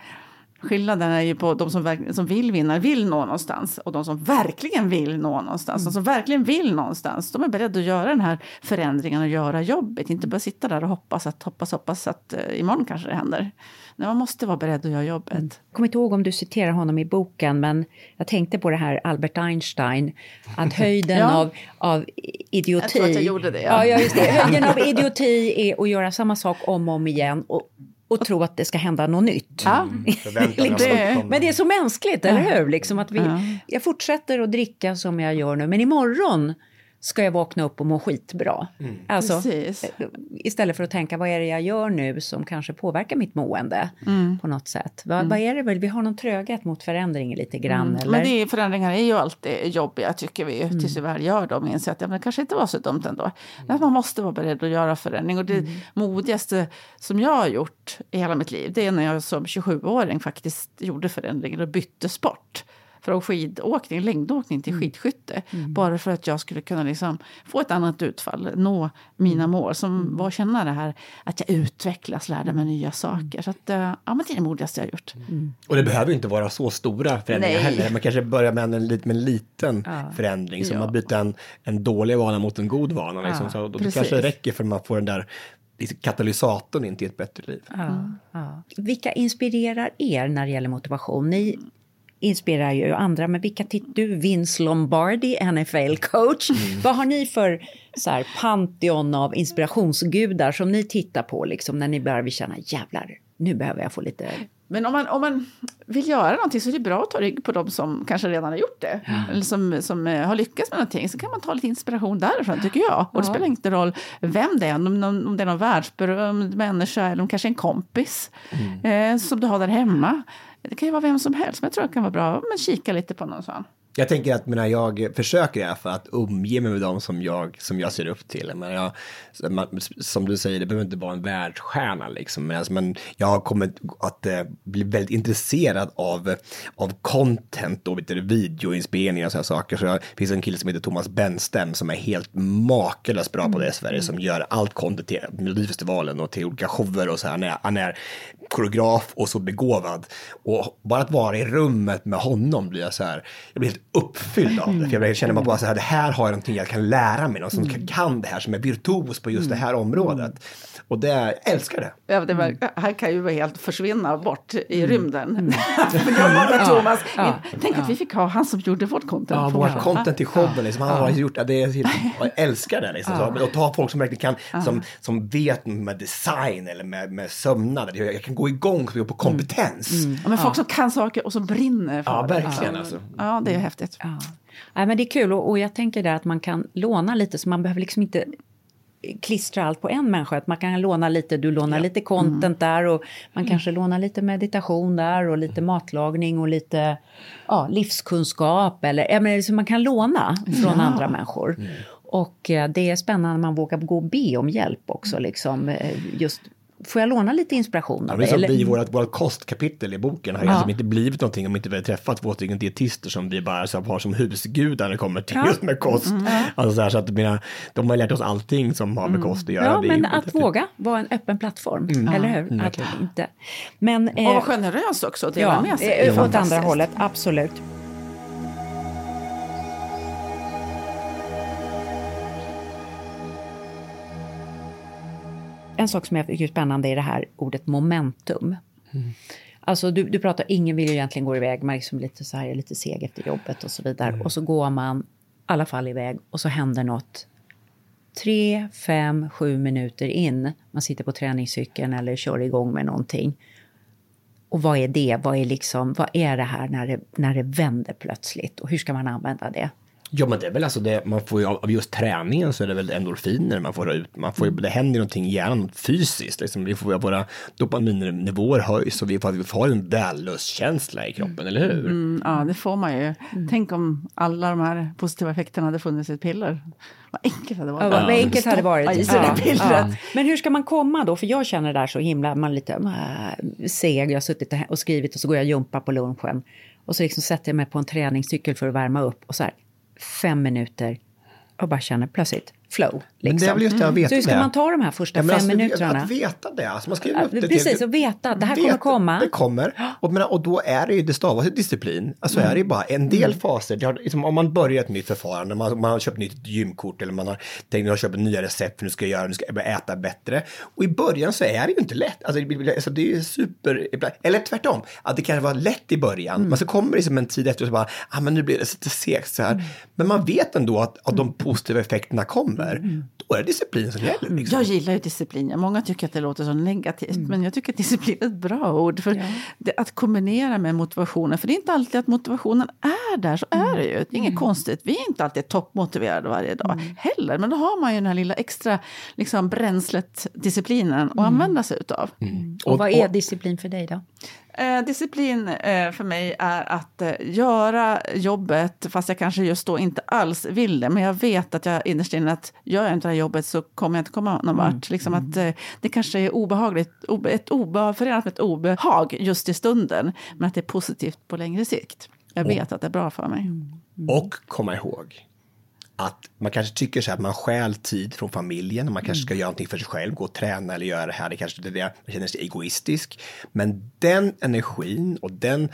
Skillnaden är ju på de som, som vill vinna, vill nå någonstans och de som verkligen vill nå någonstans. De som verkligen vill någonstans, de är beredda att göra den här förändringen och göra jobbet. Inte bara sitta där och hoppas att, hoppas, hoppas att uh, imorgon kanske det händer. Nej, man måste vara beredd att göra jobbet. Jag kommer inte ihåg om du citerar honom i boken, men jag tänkte på det här Albert Einstein, att höjden Ja. av, av idioti... Jag tror att jag gjorde det. Ja, ja just det. Höjden av idioti är att göra samma sak om och om igen och, och tro att det ska hända något nytt. Ja. Förväntan om Det- att de- Men det är så mänskligt, eller hur? Liksom att vi, Ja. Jag fortsätter att dricka som jag gör nu, men imorgon ska jag vakna upp och må skitbra. Alltså, Precis. istället för att tänka vad är det jag gör nu som kanske påverkar mitt mående Mm. på något sätt. Vad, vad är det väl? Vi har någon tröghet mot förändring lite grann. Eller? Mm. Men det är, förändringar är ju alltid jobbiga tycker vi ju, tills vi väl gör dem och inser att ja, men det kanske inte var så dumt ändå. Men man måste vara beredd att göra förändring och det modigaste som jag har gjort i hela mitt liv det är när jag som 27-åring faktiskt gjorde förändringar och bytte sport. Från skidåkning, längdåkning till skidskytte. Bara för att jag skulle kunna liksom få ett annat utfall, nå mina mål. Som var att känna det här att jag utvecklas, lärde mig nya saker. Så att, eh, ja, men det är det modigaste jag har gjort. Och det behöver ju inte vara så stora förändringar Nej. heller. Man kanske börjar med en, med en liten förändring. Som Ja. att byta en, en dålig vana mot en god vana. Liksom. så då det kanske räcker för att man får den där liksom, katalysatorn in till ett bättre liv. Ja, ja. Vilka inspirerar er när det gäller motivation? Ni inspirerar ju andra, men vilka tittar du? Vince Lombardi, NFL-coach. Vad har ni för så här, pantheon av inspirationsgudar som ni tittar på liksom, när ni börjar känna jävlar, nu behöver jag få lite... Men om man, om man vill göra någonting så är det bra att ta rygg på de som kanske redan har gjort det. Eller som, som eh, har lyckats med någonting. Så kan man ta lite inspiration därifrån tycker jag. Och det spelar inte roll vem det är. Om, om, om det är någon världsberömd människa eller om kanske en kompis. Eh, som du har där hemma. Det kan ju vara vem som helst. Men jag tror det kan vara bra att kika lite på någon sån. Jag tänker att menar, jag försöker i alla fall att umge mig med dem som jag, som jag ser upp till. Men jag, som du säger, det behöver inte vara en världsstjärna liksom. Men, alltså, men jag har kommit att eh, bli väldigt intresserad av, av content och videoinspelningar och sådana saker. Så jag, det finns en kille som heter Thomas Benstem som är helt makalöst bra på det i Sverige. Som gör allt content till Melodifestivalen och till olika shower och så här. Han är, han är koreograf och så begåvad. Och bara att vara i rummet med honom blir jag så här, jag blir helt uppfylld av det. För jag känner bara så här, det här har jag någonting jag kan lära mig, någon som kan det här, som är virtuos på just det här området. Och det, jag älskar det. Ja, det var, här kan ju helt försvinna bort i rymden. Jobba med Thomas. Tänk att vi fick ha han som gjorde vårt content. Ja, vårt content i showen, liksom, han har gjort, ja, det är, jag älskar det. Liksom, så, och ta folk som verkligen kan, som, som vet med design eller med, med sömnad. Jag jag kan gå igång på kompetens. Ja, men folk som kan saker och som brinner för Ja, det. verkligen, alltså. Ja, det är häftigt. Ja. Nej, men det är kul. Och, och jag tänker där att man kan låna lite så man behöver liksom inte klistra allt på en människa. Att man kan låna lite, du lånar lite content där och man kanske lånar lite meditation där och lite matlagning och lite ja, livskunskap eller ja, men, så man kan låna från andra människor. Och eh, det är spännande när man vågar gå och be om hjälp också liksom eh, just Får jag låna lite inspiration Ja, av det är som vi vårt, vårt kostkapitel i boken har ju liksom inte blivit någonting om inte vi har träffat två stycken dietister som vi bara så, har som husgudar när det kommer till just med kost. Alltså så, här, så att mina, de har lärt oss allting som har med kost att göra. Ja, Det men att våga vara en öppen plattform, eller hur? Att inte. Men, Och eh, vara generös också, att dela ja, med sig. eh, Det är åt andra hållet, absolut. En sak som jag tycker är spännande är det här ordet momentum. Alltså du, du pratar, ingen vill ju egentligen gå iväg, man är liksom lite så här, lite seg efter jobbet och så vidare. Och så går man i alla fall iväg och så händer något tre, fem, sju minuter in, man sitter på träningscykeln eller kör igång med någonting. Och vad är det? Vad är, liksom, vad är det här när det, när det vänder plötsligt? Och hur ska man använda det? Ja, men det är väl alltså det, man får ju av just träningen så är det väl endorfiner man får ut. Man får ju, det händer ju någonting i hjärnan fysiskt. Liksom. Vi får, våra dopaminnivåer höjs och vi får, vi får en vällustkänsla i kroppen, eller hur? Mm, ja, det får man ju. Tänk om alla de här positiva effekterna hade funnits i ett piller. Vad enkelt det hade Ja, varit. vad enkelt hade det varit. Det pillret. Men hur ska man komma då? För jag känner det där så himla, man lite äh, seg. Jag har suttit och skrivit och så går jag och jumpa på lunchen. Och så liksom sätter jag mig på en träningscykel för att värma upp. Och så här, fem minuter. Och bara känner plötsligt, flow. Men det är Liksom. väl just det, att veta Så hur ska det. man ta de här första Ja, fem alltså, minuterna? Att veta det. Alltså man skriver upp det. precis, och veta. Det här kommer komma. Det kommer. Och, och då är det ju, det stavas disciplin. Alltså är det ju bara en del faser. Det har, liksom, om man börjar ett nytt förfarande, man, man har köpt nytt gymkort eller man har tänkt att köpa nya recept för nu ska jag göra, nu ska jag börja äta bättre. Och i början så är det ju inte lätt. Alltså, det, alltså, det är ju super, eller tvärtom, att det kanske var lätt i början, men så kommer det som en tid efter och så bara, ah, men nu blir det lite segt så här. Men man vet ändå att, att de positiva effekterna kommer. Då är det disciplin som gäller. Liksom. Jag gillar ju disciplin. Många tycker att det låter så negativt. Men jag tycker att disciplin är ett bra ord. För det, att kombinera med motivationen. För det är inte alltid att motivationen är där. Så är det ju. Det är inget konstigt. Vi är inte alltid toppmotiverade varje dag heller. Men då har man ju den här lilla extra liksom, bränslet, disciplinen att använda sig utav. Och vad är disciplin för dig då? Eh, disciplin eh, för mig är att eh, göra jobbet fast jag kanske just då inte alls vill det. Men jag vet att jag innerst inne att gör jag inte det här jobbet så kommer jag inte komma någon vart. Liksom att, eh, det kanske är obehagligt, obe, ett obe, förenat med ett obehag just i stunden. Men att det är positivt på längre sikt. Jag vet att det är bra för mig. Och komma ihåg att man kanske tycker så här att man stjäl tid från familjen och man kanske ska göra någonting för sig själv, gå och träna eller göra det här, det kanske det det, man känner sig egoistisk. Men den energin och den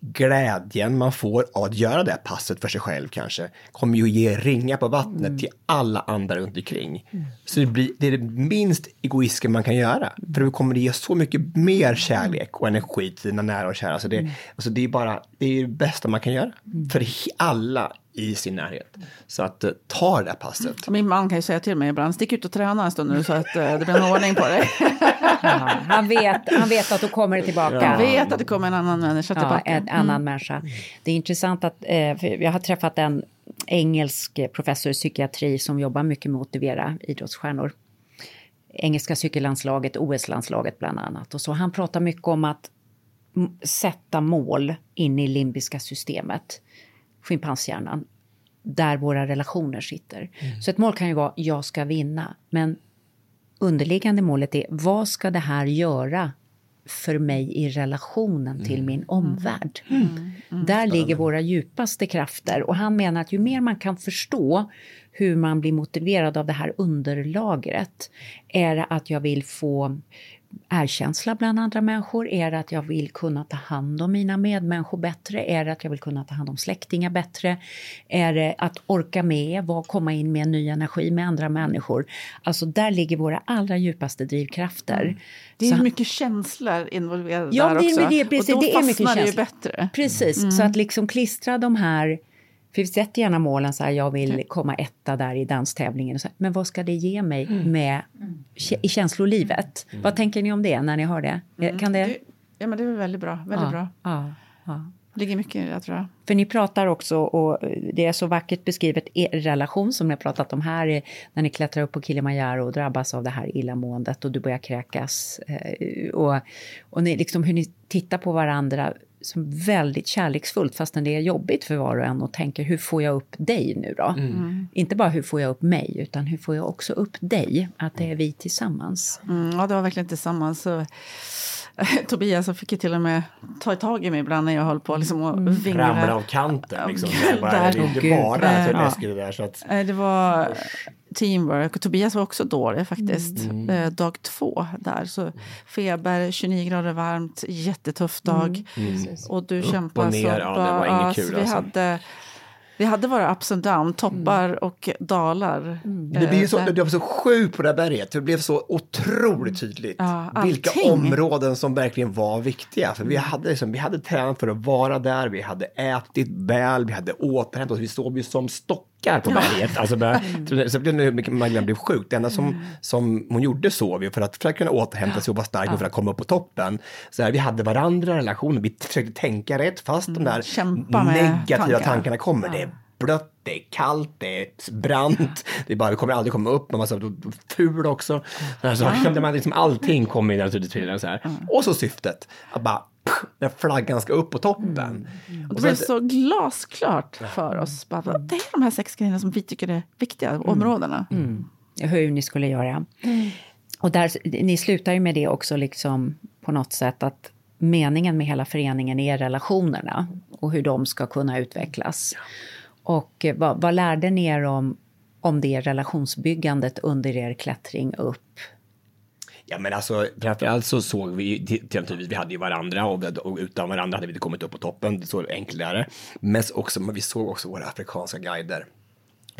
glädjen man får av att göra det här passet för sig själv kanske kommer ju ge ringa på vattnet till alla andra runt omkring. Så det, blir, det är det minst egoistiska man kan göra. För det kommer ge så mycket mer kärlek och energi till dina nära och kära. Så det, alltså det är bara det, är det bästa man kan göra för he- alla i sin närhet. Så att eh, ta det där passet. Min man kan ju säga till mig ibland, stick ut och träna en stund nu så att eh, det blir en ordning på dig. Ja, han, vet, han vet att då kommer tillbaka. Jag vet att det kommer en annan människa Ja, tillbaka. en annan människa. Det är intressant att eh, jag har träffat en engelsk professor i psykiatri som jobbar mycket med att motivera idrottsstjärnor. Engelska cykellandslaget, OS-landslaget bland annat. Och så han pratar mycket om att sätta mål in i limbiska systemet, schimpanshjärnan, där våra relationer sitter. Så ett mål kan ju vara jag ska vinna, men underliggande målet är vad ska det här göra för mig i relationen till min omvärld? Där ligger våra djupaste krafter. Och han menar att ju mer man kan förstå hur man blir motiverad av det här underlagret, är det att jag vill få erkänsla bland andra människor? Är det att jag vill kunna ta hand om mina medmänniskor bättre? Är det att jag vill kunna ta hand om släktingar bättre? Är det att orka med, vad, komma in med en ny energi med andra människor? Alltså där ligger våra allra djupaste drivkrafter. Det är Så- mycket känslor involverade Ja, där det är- också. det precis, och då det är mycket fastnar det ju bättre. Precis, så att liksom klistra de här för vi sätter gärna målen så här, jag vill komma etta där i danstävlingen. Och så här, men vad ska det ge mig med, i känslolivet? Vad tänker ni om det när ni hör det? Kan det? Det, ja, men det är väl väldigt bra. Väldigt ja, bra. Ja, ja. Det ligger mycket i det, tror jag. För ni pratar också, och det är så vackert beskrivet, er relation som ni har pratat om här, är när ni klättrar upp på Kilimanjaro och drabbas av det här illamåendet och du börjar kräkas. eh, Och, och ni, liksom hur ni tittar på varandra som väldigt kärleksfullt fastän det är jobbigt för var och en och tänker hur får jag upp dig nu då? Inte bara hur får jag upp mig utan hur får jag också upp dig? Att det är vi tillsammans. Mm, ja, det var verkligen tillsammans. Så, Tobias fick ju till och med ta tag i mig ibland när jag höll på liksom, och Ramla vinglade. av kanten. Liksom. Gud, Det är bara, där- det är inte Åh, Gud. bara så Ja. läskigt det där. Så att, Det var teamwork. Och Tobias var också dålig faktiskt. Eh, Dag två där. Så feber, 29 grader varmt, jättetuff dag. Och du kämpade och ner, så ja, det var inget kul, så vi, alltså. hade, vi hade våra ups and downs, toppar och dalar. det, blir ju så, Eh, det var så sjukt på det här berget. Det blev så otroligt tydligt Ja, vilka områden som verkligen var viktiga. För vi hade, liksom, vi hade tränat för att vara där, vi hade ätit väl, vi hade återhämtat oss, vi sov ju som stockar på berget. Alltså, bara, så det blev mycket Magdalena blev sjuk. Det enda som, Mm. som hon gjorde sov ju för att, för att kunna återhämta sig och vara stark och för att komma upp på toppen. Så här, vi hade varandra, relationer, vi försökte tänka rätt fast de där Mm. Kämpa med negativa tankarna. tankarna kommer. Det blött, det är kallt, det är brant, det är bara, vi kommer aldrig komma upp, man var så ful också. Så här, så, man liksom, allting kommer in naturligtvis. Så här. Och så syftet, att bara, när flaggan ska upp på toppen. Och det blev så glasklart för oss. Bara, det är de här sex grejerna som vi tycker är viktiga, områdena. hur ni skulle göra. Och där, ni slutar ju med det också liksom på något sätt att meningen med hela föreningen är relationerna och hur de ska kunna utvecklas. Och eh, vad, vad lärde ni er om om det relationsbyggandet under er klättring upp? Ja men alltså framförallt så såg vi till naturligtvis, vi hade ju varandra och, och utan varandra hade vi inte kommit upp på toppen, så enkelt är det. Men också, men vi såg också våra afrikanska guider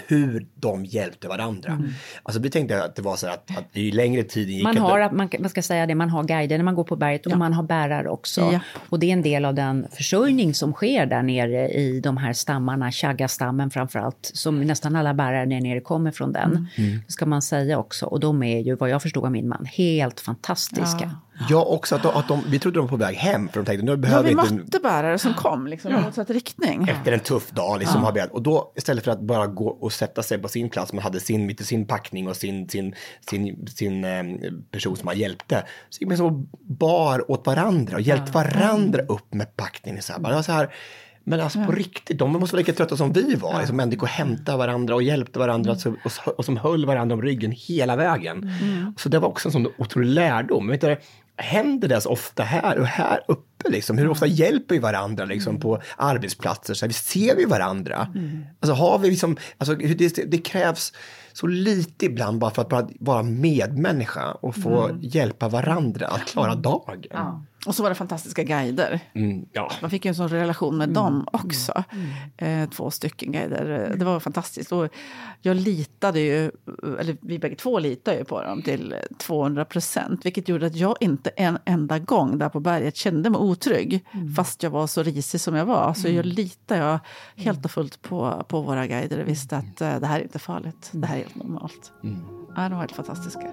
hur de hjälpte varandra. Mm. Alltså vi tänkte att det var så att, att ju längre tiden gick... Man har, man, man, ska säga det, man har guider när man går på berget och man har bärare också. Ja. Och det är en del av den försörjning som sker där nere i de här stammarna, Chaga-stammen framförallt, som nästan alla bärare där nere kommer från den. Mm. Det ska man säga också. Och de är ju, vad jag förstod av min man, helt fantastiska. Ja. Ja, också att, de, att de, vi trodde de var på väg hem för de tänkte nu behöver ja, vi inte... mötte bärare som kom liksom, i motsatt riktning. Efter en tuff dag liksom. Ja. Och då istället för att bara gå och sätta sig på sin plats, man hade sin, mitt sin packning och sin, sin, sin, sin eh, person som man hjälpte. Så gick man så bar åt varandra och hjälpte ja. varandra upp med packningen. Så här, bara så här, men alltså på riktigt, de måste vara lika trötta som vi var. Ja. Liksom, människor hämtade varandra och hjälpte varandra mm. och, och, som höll varandra om ryggen hela vägen. Mm. Så det var också en sån otrolig lärdom. Vet du, händer det så ofta här och här uppe? Liksom? Hur ofta hjälper vi varandra liksom, mm. på arbetsplatser? Så här, vi ser vi varandra? Mm. Alltså, har vi liksom, alltså, det, det krävs så lite ibland bara för att bara vara medmänniska och få mm. hjälpa varandra att klara dagen. Ja. Och så var det fantastiska guider. Mm, ja. Man fick en sån relation med mm. dem också. Mm. Eh, två stycken guider. Det var fantastiskt. Och jag litade ju, eller vi bägge två litade ju på dem till 200 procent. Vilket gjorde att jag inte en enda gång där på berget kände mig otrygg. Mm. Fast jag var så risig som jag var. Så jag mm. litade jag helt och fullt på, på våra guider. Och visste att uh, det här är inte farligt. Det här är helt normalt. Mm. Ja, de var helt fantastiska.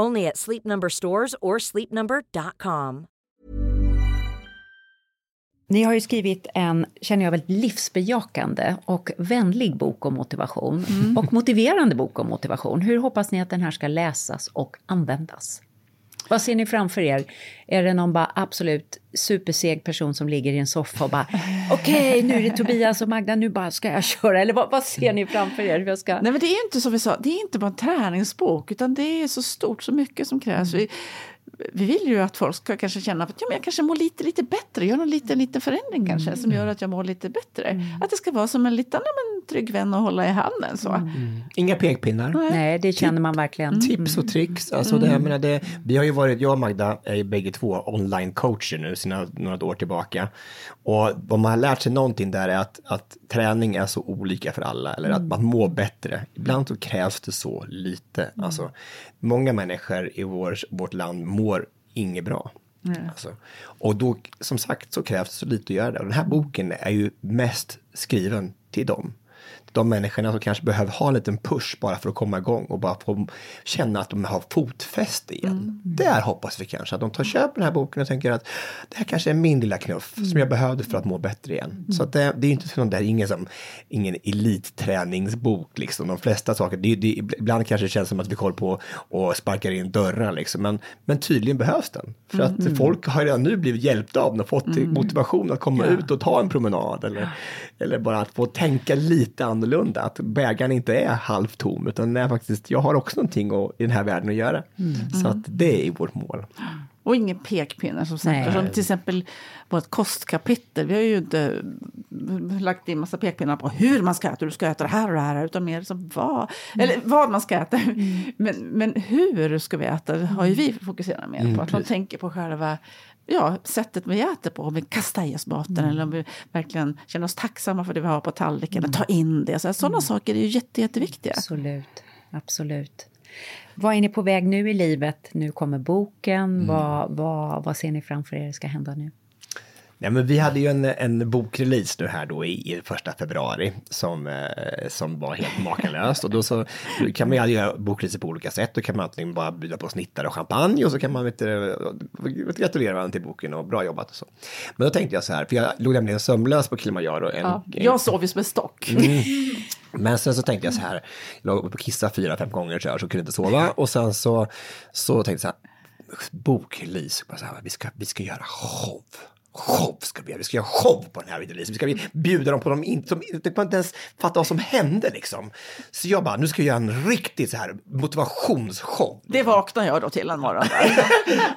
Only at Sleep Number stores or sleepnumber.com. Ni har ju skrivit en, känner jag, väldigt livsbejakande och vänlig bok om motivation. Mm. Och motiverande bok om motivation. Hur hoppas ni att den här ska läsas och användas? Vad ser ni framför er? Är det någon bara absolut superseg person som ligger i en soffa och bara okej, okay, nu är det Tobias och Magda, nu bara ska jag köra. Eller vad, vad ser ni framför er? Jag ska... Nej, men det är inte som vi sa, det är inte bara en träningsbok, utan det är så stort, så mycket som krävs. Mm. Vi, vi vill ju att folk ska kanske känna att ja, men jag kanske mår lite, lite bättre, gör någon liten, liten förändring kanske som gör att jag mår lite bättre. Mm. Att det ska vara som en liten men, trygg vän att hålla i handen. Så. Mm. Inga pekpinnar. Nej, Nej det känner man verligen. Mm. Tips och tricks. Alltså det, jag menar, det, vi har ju varit, jag och Magda är ju bägge två online-coacher nu sedan några år tillbaka. Och vad man har lärt sig någonting där är att, att träning är så olika för alla, eller att man mår bättre. Ibland så krävs det så lite. Alltså, många människor i vår, vårt land mår inget bra. Mm. Alltså. Och då, som sagt, så krävs det så lite att göra det. Och den här boken är ju mest skriven till dem. De människorna som kanske behöver ha en liten push bara för att komma igång och bara få känna att de har fotfäste igen. Mm. Där hoppas vi kanske att de tar köper den här boken och tänker att det här kanske är min lilla knuff som jag behövde för att må bättre igen. Så att det, det är inte sån där, ingen, som, ingen elitträningsbok liksom. De flesta saker, det, det, ibland kanske det känns som att vi håller på och sparkar in dörrar liksom. Men, men tydligen behövs den. För att folk har redan nu blivit hjälpta av den och fått motivation att komma ut och ta en promenad. Eller, eller bara att få tänka lite annorlunda. Att bägaren inte är halvtom utan den är faktiskt, jag har också någonting att, i den här världen att göra. Så att det är vårt mål. Och ingen pekpinnar som sagt. Som till exempel vårt kostkapitel. Vi har ju inte lagt in massa pekpinnar på hur man ska äta. Du ska äta det här och det här. Utan mer som vad. Eller vad man ska äta. Men, men hur ska vi äta har ju vi fokuserat mer på. Att man tänker på själva ja, sättet vi äter på. Om vi kastar i oss maten eller om vi verkligen känner oss tacksamma för det vi har på tallriken. Eller ta in det. Så, sådana saker är ju jätte, jätteviktiga. Absolut, absolut. Vad är ni på väg nu i livet? Nu kommer boken. Vad, vad, vad ser ni framför er ska hända nu? Nej, men vi hade ju en, en bokrelease nu här då i, i första februari som, eh, som var helt makalöst. Och då så kan man ju göra bokreleaser på olika sätt. Då kan man antingen bara bjuda på snittar och champagne och så kan man du, gratulera varandra till boken och bra jobbat och så. Men då tänkte jag så här, för jag låg nämligen sömnlös på Kilimanjaro. En, Ja, en, jag sov ju som en stock. men sen så tänkte jag så här, jag låg på kissa fyra, fem gånger så, här, så kunde inte sova. Och sen så, så tänkte jag så här, bokrelease, vi, ska, vi ska göra show. Show ska vi göra, vi ska göra show på den här releasen. Vi ska bjuda dem på dem in, som inte kan inte ens fatta vad som hände liksom. Så jag bara, nu ska jag göra en riktig så här motivationsshow. Det vaknade jag då till en morgon.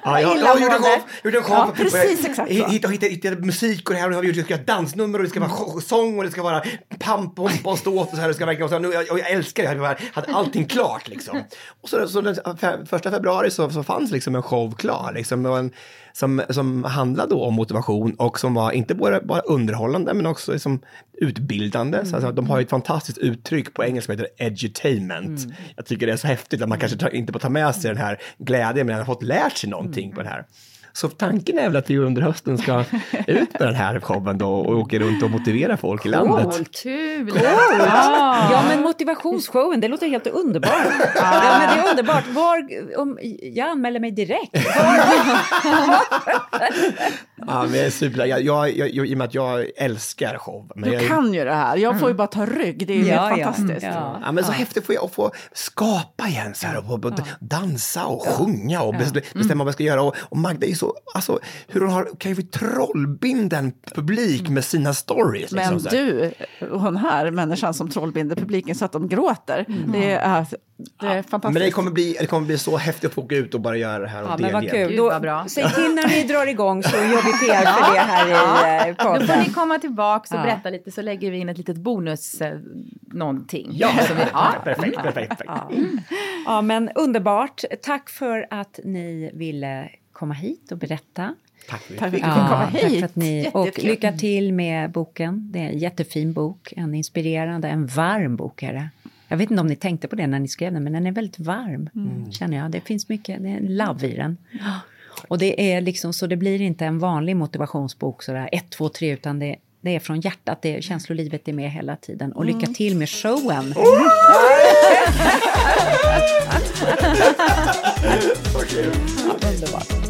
Ja, jag, jag gjorde en show, gjorde en show. Ja, precis exakt så. Jag hittade, hittade, hittade musik och det här och vi ska göra dansnummer och det ska vara show- sång och det ska vara pamp, pompa och ståt och så här. Det ska verkligen vara så här, nu, och jag älskar det, jag hade allting klart liksom. Och så, så den första februari så, så fanns liksom en show klar liksom. Och en, som, som handlade då om motivation och som var inte bara, bara underhållande men också liksom utbildande. Så alltså, de har ju ett fantastiskt uttryck på engelska som heter edutainment. Jag tycker det är så häftigt att man kanske tar, inte får ta med sig den här glädjen men har fått lärt sig någonting på det här. Så tanken är väl att vi under hösten ska ut med den här showen då och åka runt och motivera folk i landet. Kul! Ja, men motivationsshowen, det låter helt underbart. Ja, men det är underbart. Var, om, jag anmäler mig direkt. Ja, men jag är super, jag, jag, jag, I och med att jag älskar show. Men Du jag, kan ju det här. Jag får ju bara ta rygg. Det är ju Ja, helt ja. fantastiskt. Ja. Ja, men så häftigt får jag att få skapa igen så här och, och, och dansa och sjunga och bes- bestämma vad jag ska göra. Och, och Magda är ju så, alltså hur hon har, kan ju trollbinda en publik med sina stories. Men liksom, så här. du, hon här människan som trollbinder publiken så att de gråter. Det är, det är fantastiskt. Men det kommer, bli, det kommer bli så häftigt att få åka ut och bara göra det här och Ja, men vad kul. Då, vad bra. Säg till när ni drar igång så gör vi PR för det här i eh, Då får podden. ni komma tillbaka och Ja. berätta lite så lägger vi in ett litet bonus eh, någonting. Ja, Som vi- ja. perfekt, perfekt. perfekt. Ja, men underbart. Tack för att ni ville komma hit och berätta. Tack för Tack för att du fick komma tack hit. för att ni, och lycka till med boken. Det är en jättefin bok, en inspirerande, en varm bok är det. Jag vet inte om ni tänkte på det när ni skrev den, men den är väldigt varm, känner jag. Det finns mycket, det är en love i den. Och det är liksom så det blir inte en vanlig motivationsbok sådär ett, två, tre, utan det, det är från hjärtat, det är, känslolivet är med hela tiden. Och lycka till med showen! Underbart.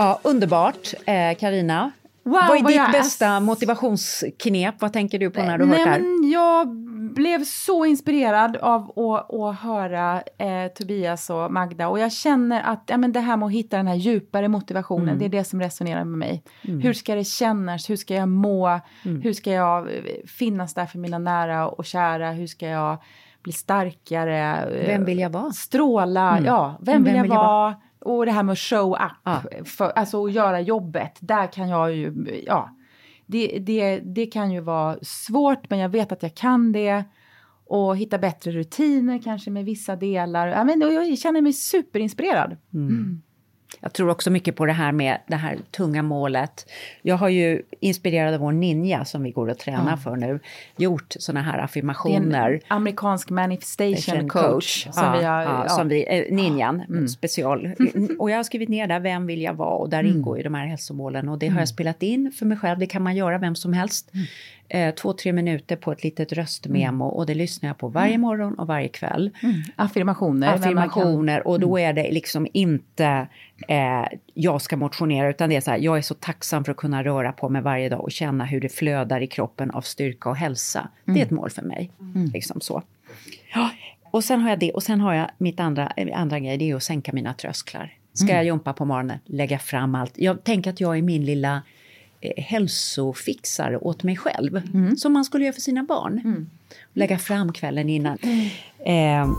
Ja, underbart. Eh, Karina, Wow, vad är vad ditt bästa motivationsknep? Vad tänker du på när du har hört det här? jag blev så inspirerad av att, att höra eh, Tobias och Magda och jag känner att ja, men det här med att hitta den här djupare motivationen, Mm. det är det som resonerar med mig. Hur ska det kännas? Hur ska jag må? Mm. Hur ska jag eh, finnas där för mina nära och kära? Hur ska jag bli starkare? Eh, Vem vill jag vara? Stråla, Mm. ja. Vem, Vem vill jag vill jag vara? Och det här med att show up, Ja. för, alltså att göra jobbet, där kan jag ju, ja. Det, det, det kan ju vara svårt, men jag vet att jag kan det. Och hitta bättre rutiner kanske med vissa delar. Ja, men, jag känner mig superinspirerad. Jag tror också mycket på det här med det här tunga målet. Jag har ju inspirerad av vår ninja som vi går och tränar för nu, gjort sådana här Det är affirmationer. en amerikansk manifestation Station coach. Som ja, vi har, ja, ja. Som vi, eh, ninjan, special. Och jag har skrivit ner där, vem vill jag vara? Och där ingår ju de här hälsomålen. Och det har jag spelat in för mig själv, det kan man göra vem som helst. Eh, två, tre minuter på ett litet röstmemo och det lyssnar jag på varje morgon och varje kväll. Affirmationer. men man kan- Affirmationer och då är det liksom inte eh, jag ska motionera utan det är så här, jag är så tacksam för att kunna röra på mig varje dag och känna hur det flödar i kroppen av styrka och hälsa. Det är ett mål för mig. Liksom så. Ja, och sen har jag det och sen har jag mitt andra, eh, andra grej, det är att sänka mina trösklar. Ska jag jumpa på morgonen, lägga fram allt. Jag tänker att jag är min lilla hälsofixare åt mig själv. Som man skulle göra för sina barn. Lägga fram kvällen innan. Eh,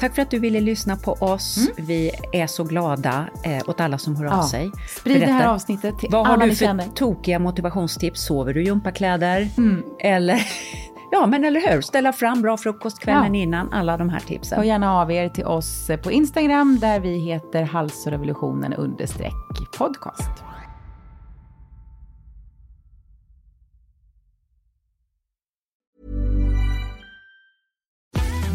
Tack för att du ville lyssna på oss. Vi är så glada eh, åt alla som hör av Ja. sig. Sprid det här Berätta, avsnittet till Vad har alla du ni för känner. tokiga motivationstips? Sover du i gympakläder? Eller, ja men eller hur, ställa fram bra frukost kvällen Ja. innan. Alla de här tipsen. Hör gärna av er till oss på Instagram där vi heter halsrevolutionen understreck podcast.